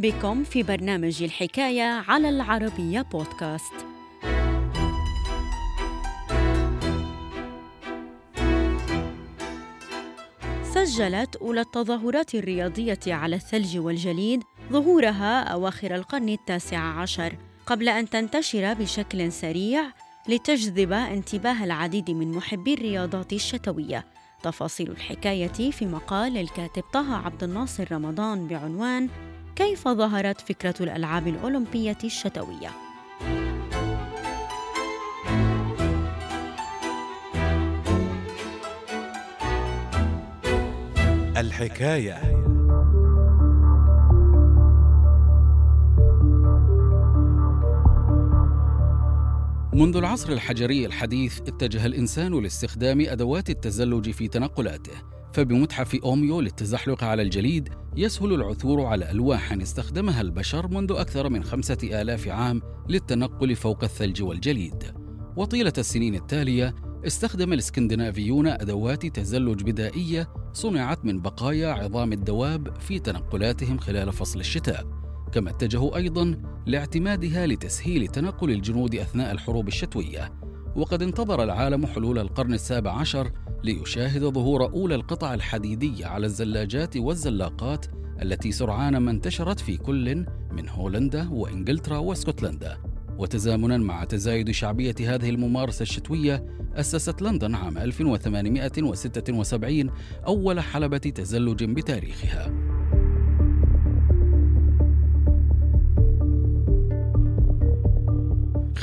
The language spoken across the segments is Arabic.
بكم في برنامج الحكاية على العربية بودكاست. سجلت أولى التظاهرات الرياضية على الثلج والجليد ظهورها أواخر القرن التاسع عشر قبل أن تنتشر بشكل سريع لتجذب انتباه العديد من محبي الرياضات الشتوية تفاصيل الحكاية في مقال الكاتب طه عبد الناصر رمضان بعنوان كيف ظهرت فكرة الألعاب الأولمبية الشتوية؟ الحكاية. منذ العصر الحجري الحديث اتجه الإنسان لاستخدام أدوات التزلج في تنقلاته. فبمتحف أوميو للتزحلق على الجليد يسهل العثور على ألواح استخدمها البشر منذ أكثر من خمسة آلاف عام للتنقل فوق الثلج والجليد. وطيلة السنين التالية استخدم الإسكندنافيون أدوات تزلج بدائية صنعت من بقايا عظام الدواب في تنقلاتهم خلال فصل الشتاء. كما اتجهوا أيضا لاعتمادها لتسهيل تنقل الجنود أثناء الحروب الشتوية. وقد انتظر العالم حلول القرن السابع عشر ليشاهد ظهور أولى القطع الحديدية على الزلاجات والزلاقات التي سرعان ما انتشرت في كل من هولندا وإنجلترا واسكتلندا. وتزامنا مع تزايد شعبية هذه الممارسة الشتوية أسست لندن عام 1876 أول حلبة تزلج بتاريخها.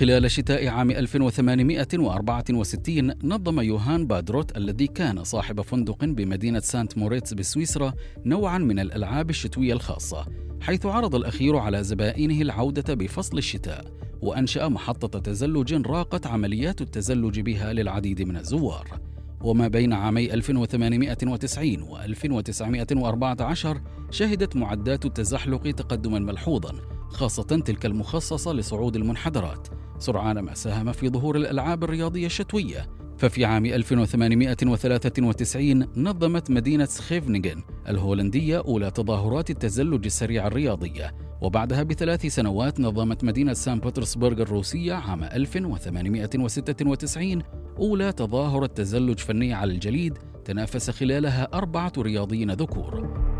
خلال شتاء عام 1864 نظم يوهان بادروت الذي كان صاحب فندق بمدينة سانت موريتس بسويسرا نوعا من الألعاب الشتوية الخاصة حيث عرض الأخير على زبائنه العودة بفصل الشتاء وأنشأ محطة تزلج راقت عمليات التزلج بها للعديد من الزوار. وما بين عامي 1890 و 1914 شهدت معدات التزحلق تقدما ملحوظا خاصة تلك المخصصة لصعود المنحدرات. سرعان ما ساهم في ظهور الألعاب الرياضية الشتوية. ففي عام 1893 نظمت مدينة سخيفنيغن الهولندية أولى تظاهرات التزلج السريع الرياضية. وبعدها بثلاث سنوات نظمت مدينة سان بطرسبرغ الروسية عام 1896 أولى تظاهرة تزلج فني على الجليد تنافس خلالها أربعة رياضيين ذكور.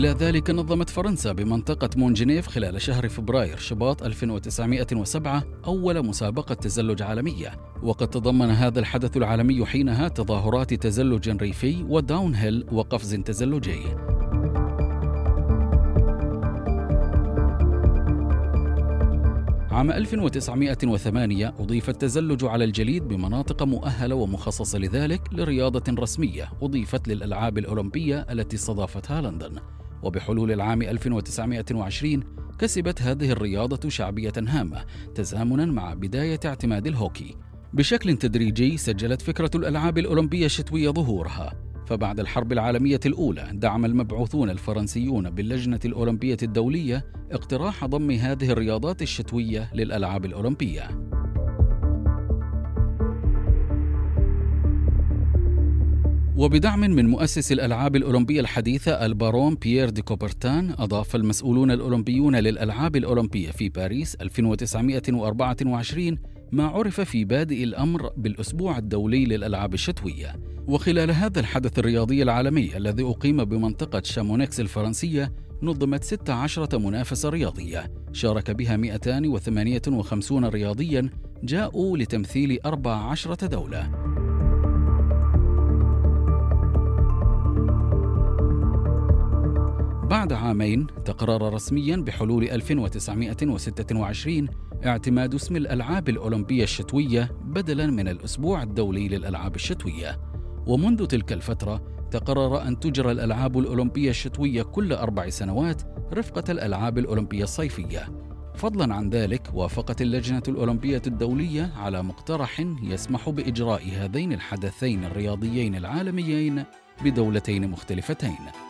إلى ذلك نظمت فرنسا بمنطقة مونجنيف خلال شهر فبراير شباط 1907 أول مسابقة تزلج عالمية. وقد تضمن هذا الحدث العالمي حينها تظاهرات تزلج ريفي و downhill وقفز تزلجي. عام 1908 أضيف التزلج على الجليد بمناطق مؤهلة ومخصصة لذلك كرياضة رسمية أضيفت للألعاب الأولمبية التي استضافتها لندن. وبحلول العام 1920 كسبت هذه الرياضة شعبية هامة تزامنا مع بداية اعتماد الهوكي. بشكل تدريجي سجلت فكرة الألعاب الأولمبية الشتوية ظهورها. فبعد الحرب العالمية الأولى دعم المبعوثون الفرنسيون باللجنة الأولمبية الدولية اقتراح ضم هذه الرياضات الشتوية للألعاب الأولمبية. وبدعم من مؤسس الألعاب الأولمبية الحديثة البارون بيير دي كوبرتان أضاف المسؤولون الأولمبيون للألعاب الأولمبية في باريس 1924 ما عرف في بادئ الأمر بالأسبوع الدولي للألعاب الشتوية. وخلال هذا الحدث الرياضي العالمي الذي أقيم بمنطقة شامونيكس الفرنسية نظمت 16 منافسة رياضية. شارك بها 258 رياضيا جاءوا لتمثيل 14 دولة. بعد عامين تقرر رسميا بحلول 1926 اعتماد اسم الألعاب الأولمبية الشتوية بدلا من الأسبوع الدولي للألعاب الشتوية. ومنذ تلك الفترة تقرر أن تجرى الألعاب الأولمبية الشتوية كل أربع سنوات رفقة الألعاب الأولمبية الصيفية. فضلا عن ذلك وافقت اللجنة الأولمبية الدولية على مقترح يسمح بإجراء هذين الحدثين الرياضيين العالميين بدولتين مختلفتين.